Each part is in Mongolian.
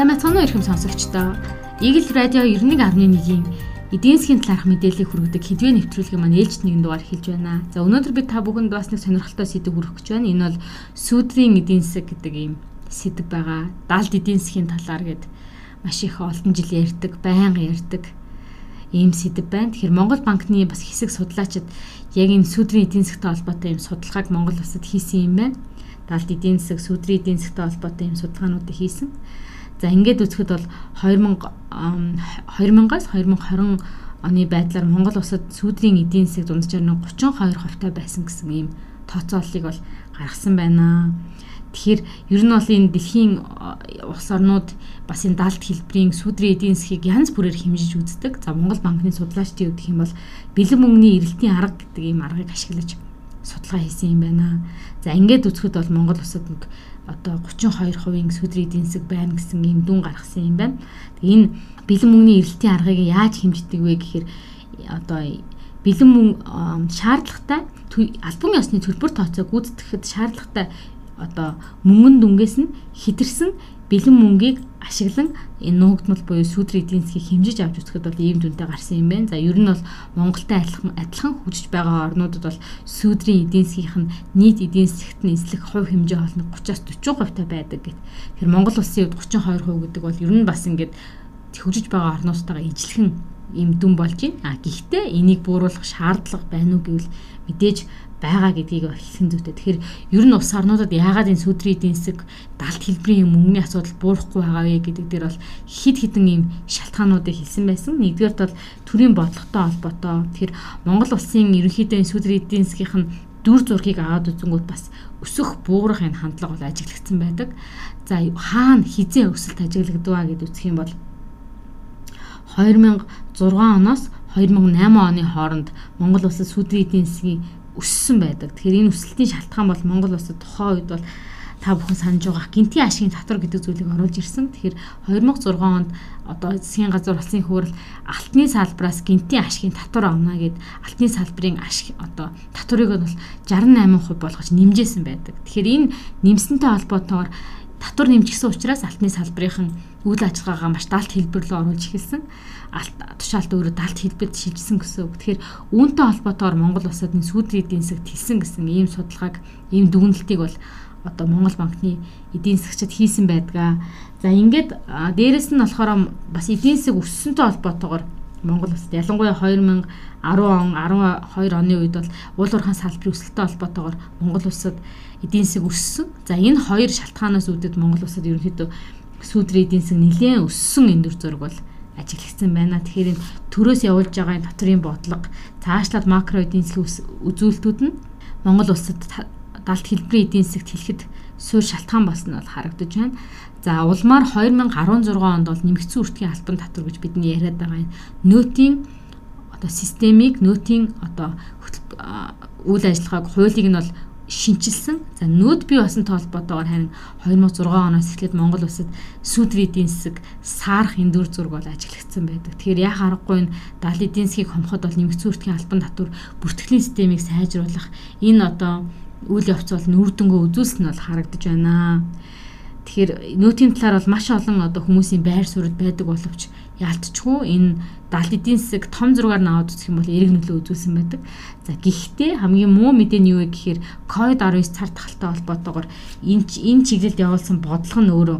Сайн мэцхан уу ихэм сонсогчдоо. Игэл радио 91.1-ийн эдийн засгийн талаарх мэдээллийг хүргэдэг хэдвээ нэвтрүүлгийн маань ээлжид нэгэн дугаар хэлж байна. За өнөөдөр би та бүхэнд бас нэг сонирхолтой сэдв хүргэх гэж байна. Энэ бол сүүдрийн эдийн засаг гэдэг ийм сэдв байгаа. Далд эдийн засгийн талаар гээд маш их олон жил ярьдаг, байнга ярьдаг ийм сэдв байна. Тэгэхээр Монгол банкны бас хэсэг судлаачид яг энэ сүүдрийн эдийн засгтай холбоотой ийм судалгааг Монгол улсад хийсэн юм байна. Далд эдийн засаг, сүүдрийн эдийн засгтай холбоотой ийм судалгаануудыг хийсэн. За ингээд үзэхэд бол 2000 2000-аас 2020 оны байдлаар Монгол улсад сүүдрийн эдийн засаг дунджаар нь 32% таа байсан гэсэн ийм тооцооллыг бол гаргасан байна. Тэгэхээр ер нь бол энэ дэлхийн улс орнууд бас энэ далд хэлбэрийн сүүдрийн эдийн засгийг янз бүрээр хэмжиж үздэг. За Монгол банкны судлаачдын үгдэх юм бол бэлэн мөнгөний эрэлтийн арга гэдэг ийм аргыг ашиглаж судалгаа хийсэн юм байна. За ингээд үзэхэд бол Монгол улсад нэг одоо 32%-ийн сүдрийн эдийн засаг байна гэсэн ийм дүн гаргасан юм байна. Энэ бэлэн мөнгөний эрэлтийн аргыг яаж хэмждэг вэ гэхээр одоо бэлэн мөнгө шаардлагатай албан ёсны төлбөр тооцоо гүйцэтгэхэд шаардлагатай одоо мөнгөн дүнгээс нь хэтэрсэн бэлэн мөнгийг ашиглан энэ нуугдмал буюу сүдрийн эдийн засгийг хэмжиж авч үзэхэд бол ийм дүнтэй гарсан юм байна. За ер нь бол Монголтай адилхан адилхан хүчж байгаа орнуудад бол сүдрийн эдийн засгийнх нь нийт эдийн засгт нь эслэх хувь хэмжээ хоолны 30-аас 40% та байдаг гэт. Тэгэхээр Монгол улсын хувьд 32% гэдэг бол ер нь бас ингээд хөгжиж байгаа орнуудтайгаа ижлэхэн ийм дүн болж байна. А гэхдээ энийг бууруулах шаардлага байна уу гэвэл мэдээж байгаа гэдгийг хэлсэн зүйтэй. Тэгэхээр ер нь ус орнуудад яагаад энэ сүдрийн эдийн засаг далд хэлбэрийн мөнгөний асуудал буурахгүй байгаа вэ гэдэг дээр бол хид хідэн ийм шалтгаануудыг хэлсэн байсан. Нэгдүгээр бол төрийн бодлоготой холбоотой. Тэгэхээр Монгол улсын ерөнхийдөө сүдрийн эдийн засгийнх нь дүр зургийг аваад үзэнгүүт бас өсөх буурах энэ хандлага бол ажиглагдсан байдаг. За хаана хизээ өсөлт ажиглагдваа гэд үзэх юм бол 2006 оноос 2008 оны хооронд Монгол улсад сүдрийн эдийн засгийн өссөн байдаг. Тэгэхээр энэ өсөлтийн шалтгаан бол Монгол улсад тухайн үед бол та бүхэн санаж байгаа гинтийн ашигын татвар гэдэг зүйлийг оруулж ирсэн. Тэгэхээр 2006 онд одоо засгийн газар улсын хурал алтны салбараас гинтийн ашигын татвар авна гэд алтны салбарын ашиг одоо татварыг бол 68% болгож нэмжээсэн байдаг. Тэгэхээр энэ нэмсэнтэй холбоотойгоор татвар нэмчихсэн учраас алтны салбарын үйл ажиллагаагаа маш далд хэлбэр рүү оруулж эхэлсэн. Алт тушаалт өөрөө далд хэлбэрт шилжсэн гэсэн үг. Тэгэхээр үүнтэй холбоотойгоор Монгол улсад энэ сүүдрийн эдийн засаг тэлсэн гэсэн ийм судалгааг, ийм дүгнэлтийг бол одоо Монгол банкны эдийн засгчид хийсэн байдгаа. За ингээд дээрэс нь болохоор бас эдийн засаг өссөнтэй холбоотойгоор Монгол улсад ялангуяа 2010 он 12 оны үед бол уул уурхайн салбарын өсөлттэй холбоотойгоор Монгол улсад эдийн засаг өссөн. За энэ хоёр шалтгаанаас үүдээд Монгол улсад ерөнхийдөө сүүдрийн эдийн засаг нэлээд өссөн энэ төр зураг бол ажиглагдсан байна. Тэгэхээр энэ төрөөс явуулж байгаа энэ дотрийн бодлого цаашлаад макро эдийн засгийн үзүүлэлтүүд нь Монгол улсад далд хэлбэрийн эдийн засагт хэлэхэд суурь шалтгаан болсон нь бол харагдаж байна. За улмаар 2016 онд бол нэмэгдсэн үртгийн албан татвар гэж бидний яриад байгаа энэ нөөтийн одоо системийг нөөтийн одоо үйл ажиллагааг хуулийг нь бол шинчилсэн. За нүүд бий басан толботоогоор харин 2006 оноос эхлээд Монгол улсад сүдрийн эдийн засаг саарах эндүр зураг бол ажиглагдсан байдаг. Тэгэхээр яа харахгүй энэ далд эдийн засгийг хомхот бол нэмэгдсэн үртгийн албан татвар бүртгэлийн системийг сайжруулах энэ одоо үйл явц бол нүүр дүнгөө үзүүлсэн нь бол харагдаж байна. Тэгэхээр нөөтийн талаар бол маш олон одоо хүмүүсийн байр суурь байдаг боловч яалтчгүй энэ далд эдийн засаг том зургаар наваад үзэх юм бол эрг нөлөө үзүүлсэн байдаг. За гэхдээ хамгийн муу мэдээ нь юу вэ гэхээр COVID-19 цар тахалтай холбоотойгоор энэ энэ чиглэлд явуулсан бодлого нь өөрөө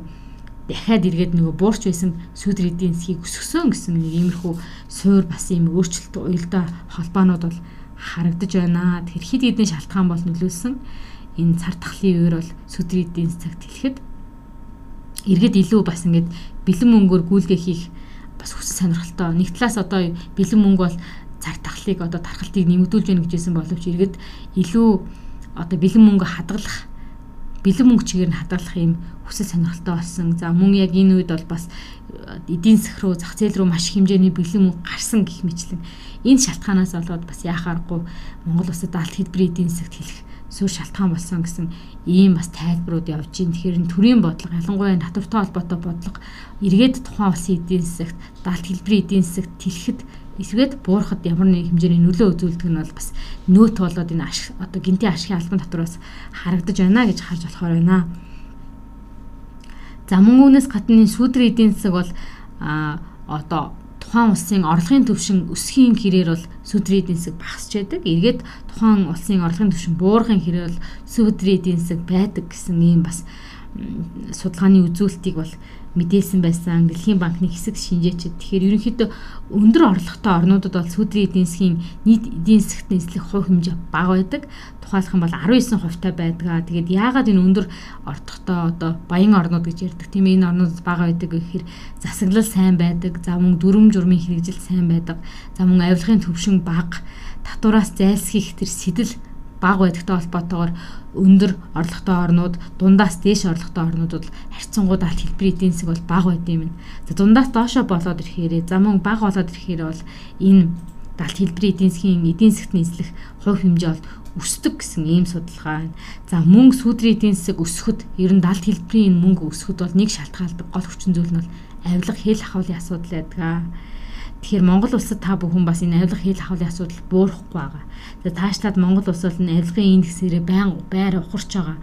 дахиад эргээд нөгөө буурч байсан сүдэр эдийн засгийг өсгсөн гэсэн нэг иймэрхүү суур бас ийм өөрчлөлт уялдаа холбоонууд бол харагдаж байна. Тэр хэд хэдэн шалтгаан бол нөлөөлсөн. Энэ цар тахлын үеэр бол сүдрийн эдийн засагт хэлэхэд эргээд илүү бас ингээд бэлэн мөнгөөр гүйлгээ хийх бас хүсэл сонирхолтой. Нэг талаас одоо бэлэн мөнгө бол цар тахлыг одоо тархалтыг нэмэгдүүлж гэнэ гэжсэн боловч эргээд илүү одоо бэлэн мөнгө хадгалах бэлэн мөнгө чигээр нь хадгалах юм хүсэл сонирхолтой болсон. За мөн яг энэ үед бол бас эдийн засаг руу зах зээл рүү маш хэмжээний бэлэн мөнгө гарсан гэх мэтлэн энэ шалтгаанаас болоод бас яхаарахгүй Монгол улсад алт хэлбэрийн эдийн засагт хэлэх сүр шалтгаан болсон гэсэн ийм бас тайлбарууд явж байна. Тэгэхээр төрийн бодлого ялангуяа татвартай холбоотой бодлого эргээд тухайн улсын эдийн засагт далд хэлбэрийн эдийн засагт тэлэхэд эсвэгэд буурахад ямар нэг хэмжээний нөлөө үзүүлдэг нь бол бас нөөт болоод энэ ашиг одоо гинтийн ашигын албан татвараас харагдаж байна гэж харж болохоор байна. За мөн үүнээс гадна сүүдрийн эдийн засаг бол а одоо тухайн улсын орлогын түвшин өсөхийн хэрээр бол сүүдрийн эдийн засаг багасч байдаг. Эргээд тухайн улсын орлогын түвшин буурахын хэрээр бол сүүдрийн эдийн засаг байдаг гэсэн ийм бас судалгааны үзүүлэлтийг бол мэдээлсэн байсан Дэлхийн банкны хэсэг шинжээчид. Тэгэхээр ерөнхийдөө өндөр орлоготой орнуудад бол сүүдрийн эдийн засгийн нийт эдийн засгт нийслэх хувь хэмжээ бага байдаг. Тухайлх юм бол 19 хувьтай байдгаа. Тэгээд яагаад энэ өндөр орлоготой одоо баян орнууд гэж ярьдаг тийм энэ орнууд бага байдаг гэхээр засаглал сайн байдаг. За мөн дүрм журмын хэрэгжил сайн байдаг. За мөн авилгын төвшин бага татвараас зайлсхийх тэр сэтэл бага байдагтай холбоотойгоор өндөр орлоготой орнууд дундаас дээш орлоготой орнууд бол харьцангуй алт хэлбэрийн эдийн засаг бол бага байд юм. За дундаас доошо болоод ирэхээр зам мөн бага болоод ирэхээр бол энэ далд хэлбэрийн эдийн засгийн эдийн засгт нийслэх хувь хэмжээ бол өсдөг гэсэн ийм судалгаа байна. За мөнгө сүдрийн эдийн засаг өсөхөд ер нь далд хэлбэрийн мөнгө өсөхөд бол нэг шалтгаалдаг гол хүчин зүйл нь бол авилга хэл ахуулын асуудал байдаг. Тэгэхээр Монгол улсад та бүхэн бас энэ авилга хэл ахуулын асуудал буурахгүй байгаа. За таашлаад Монгол улс бол энэ авилгын индексээрээ байн байр ухарч байгаа.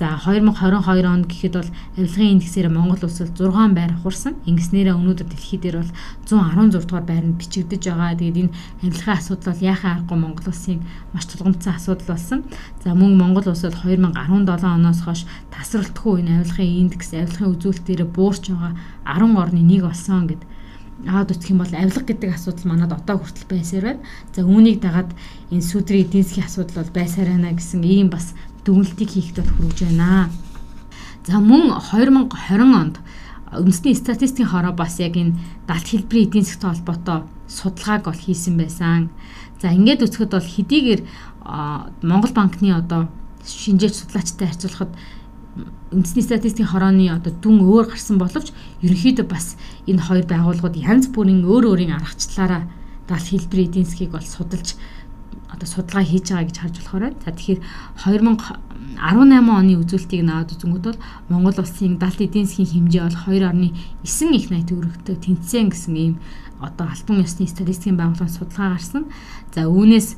За 2022 онд гэхэд бол авилгын индексээр Монгол улс бол 6 байр ухарсан. Ингэснээрээ өнөөдөр дэлхий дээр бол 116 дугаар байранд бичигдэж байгаа. Тэгээд энэ авилгын асуудал бол яхаа аргагүй Монгол улсын маш тулгымцсан асуудал болсон. За мөн Монгол улс бол 2017 оноос хойш тасралтгүй энэ авилгын индекс, авилгын үзүүлэлтээр буурч байгаа 10 орны нэг болсон гэдэг аваад үсэх юм бол авилга гэдэг асуудал манад одоо хүртэл байсаар байна. За үүнийг дагаад энэ сүдрийн эдийн засгийн асуудал бол байсаар байна гэсэн ийм бас дүгнэлтийг хийхэд бол хүрэж байна. За мөн 2020 онд үндэсний статистикийн хороо бас яг энэ далд хэлбэрийн эдийн засгтай холбоотой судалгааг бол хийсэн байсан. За ингээд үзэхэд бол хэдийгээр Монгол банкны одоо шинжээч судлаачтай харьцуулахад үндэсний статистикийн хорооны одоо дүн өөр гарсан боловч ерөнхийдөө бас энэ хоёр байгууллагууд янз бүрийн өөр өөрийн аргачлалаараа даал хэлбэр эдийн засгийг бол судалж одоо судалгаа хийж байгаа гэж харж болохоор байна. За тэгэхээр 2018 оны үзүүлэлтийг наваад үзэнгүүт бол Монгол улсын далд эдийн засгийн хэмжээ бол 2.9 их найт өргөдөө тэнцсэн гэсэн ийм одоо альбом ёсны статистикийн байгууллагын судалгаа гарсан. За үүнээс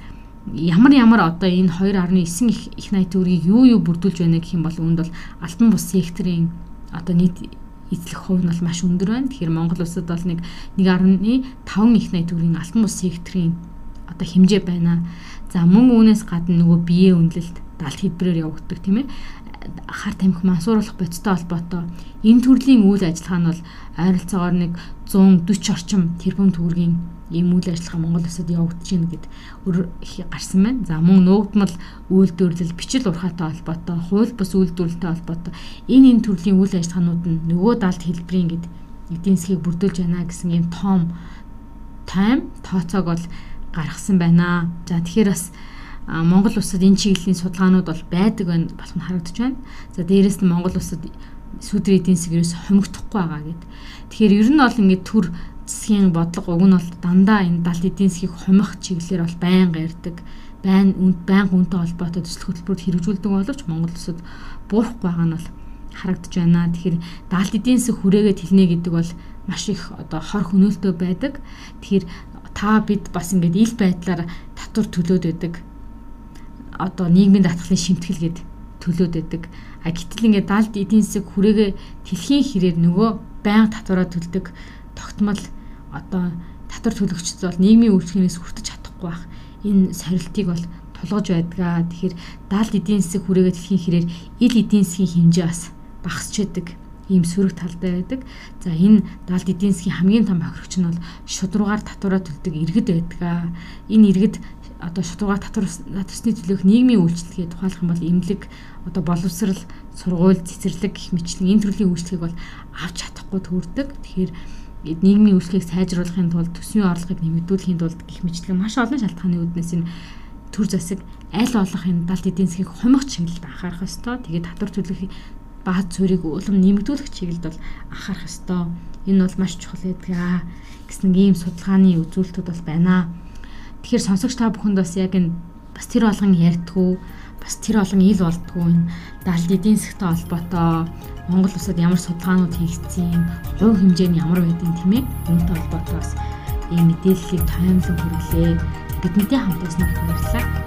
ямар ямар одоо энэ 2.9 их их найт төгрөгийг юу юу бүрдүүлж байна гэх юм бол үүнд бол алтан бус секторын одоо нийт эзлэх хувь нь бол маш өндөр байна. Тэгэхээр Монгол улсад бол нэг 1.5 их найт төгрөгийн алтан бус секторын одоо хэмжээ байна. За мөн үүнээс гадна нөгөө бие үнэлэлт далд хэлбэрээр явагддаг тийм ээ хар тамхи мансууруулах бодистой холбоотой энэ төрлийн үйл ажиллагаа нь бол ойролцоогоор нэг 140 орчим тэрбум төгрөгийн ийм үйл ажиллагаа Монгол улсад явагдаж байна гэд өр гарсан байна. За мөн нуугдмал үйлдвэрлэл, бичил урхаатай холбоотой, хууль бус үйлдвэрлэлтэй холбоотой энэ энэ төрлийн үйл ажиллагаанууд нь нөгөө далд хэлбэрийн гэд эдийн засгийг бүрдүүлж байна гэсэн ийм том тайм тооцоог бол гаргасан байна. За тэгэхээр бас Монгол улсад энэ чиглэлийн судалгаанууд бол байдаг болох нь харагдаж байна. За дээрэс нь Монгол улсад сүдрийн эдийн засаг ерөөс хомигдохгүй байгаа гэд. Тэгэхээр ер нь бол ингээд төр засгийн бодлого уг нь бол дандаа энэ далд эдийн засгийг хомих чиглэлээр бол байнга ярьдаг. Байн үнд байнга үнэтэй холбоотой төсөл хөтөлбөрөд хэрэгжүүлдэг боловч Монгол улсад буурахгүй байгаа нь бол харагдаж байна. Тэгэхээр далд эдийн засаг хүрээгээд хэлнэ гэдэг бол маш их одоо хор хөнөөлтөө байдаг. Тэгэхээр та бид бас ингээд ил байдлаар татвар төлөөд байдаг одоо нийгмийн даатгалын шимтгэл гээд төлөөд байдаг. А гэтэл ингээд далд эдийн засаг хүрээгээ тэлхийн хэрээр нөгөө байнга татвараа төлдөг тогтмол одоо татвар төлөгчд бол нийгмийн үйлчлэгнээс хүртэж чадахгүй байх. Энэ сорилтыг бол тулгаж байдгаа. Тэгэхээр далд эдийн засаг хүрээгээ тэлхийн хэрээр ил эдийн засгийн хэмжээ бас багасч байдаг ийм сөрөг талтай байдаг. За энэ далд эдийн засгийн хамгийн том хохирогч нь бол шудруугаар татвараа төлдөг иргэд байдаг. Энэ иргэд одоо татвар татварсны төлөөх нийгмийн үйлчлэгээ тухайлах юм бол эмнэлэг одоо боловсрал сургууль цэцэрлэг гэх мэтлэн энэ төрлийн үйлчлэгийг бол авч чадахгүй төрдөг. Тэгэхээр нийгмийн үйлчлэгийг сайжруулахын тулд төсвийн орлогыг нэмэгдүүлэхийн тулд гэх мэтлэн маш олон шалтгааны үүднээс энэ төр засаг аль болох энэ далд эдийн засгийг хумих чиглэлд анхаарах ёстой. Тэгээд татвар төлөх бааз цорыг улам нэмэгдүүлэх чиглэлд бол анхаарах ёстой. Энэ бол маш чухал байдаг гэсэн ийм судалгааны үзүүлэлтүүд бол байна. Тэгэхээр сонсогч та бүхэнд бас яг энэ бас тэр болгон ярьдгүү бас тэр олон ил болдгоо энэ далд эдийн засгтай холбоотой Монгол улсад ямар судалгаанууд хийгдсэн, хувь хэмжээ нь ямар байдгийг тийм ээ. Үүнтэй холбоотой бас ийм мэдээллийг таймлан хүргэлээ. Бидэнтэй хамт байснаар баярлалаа.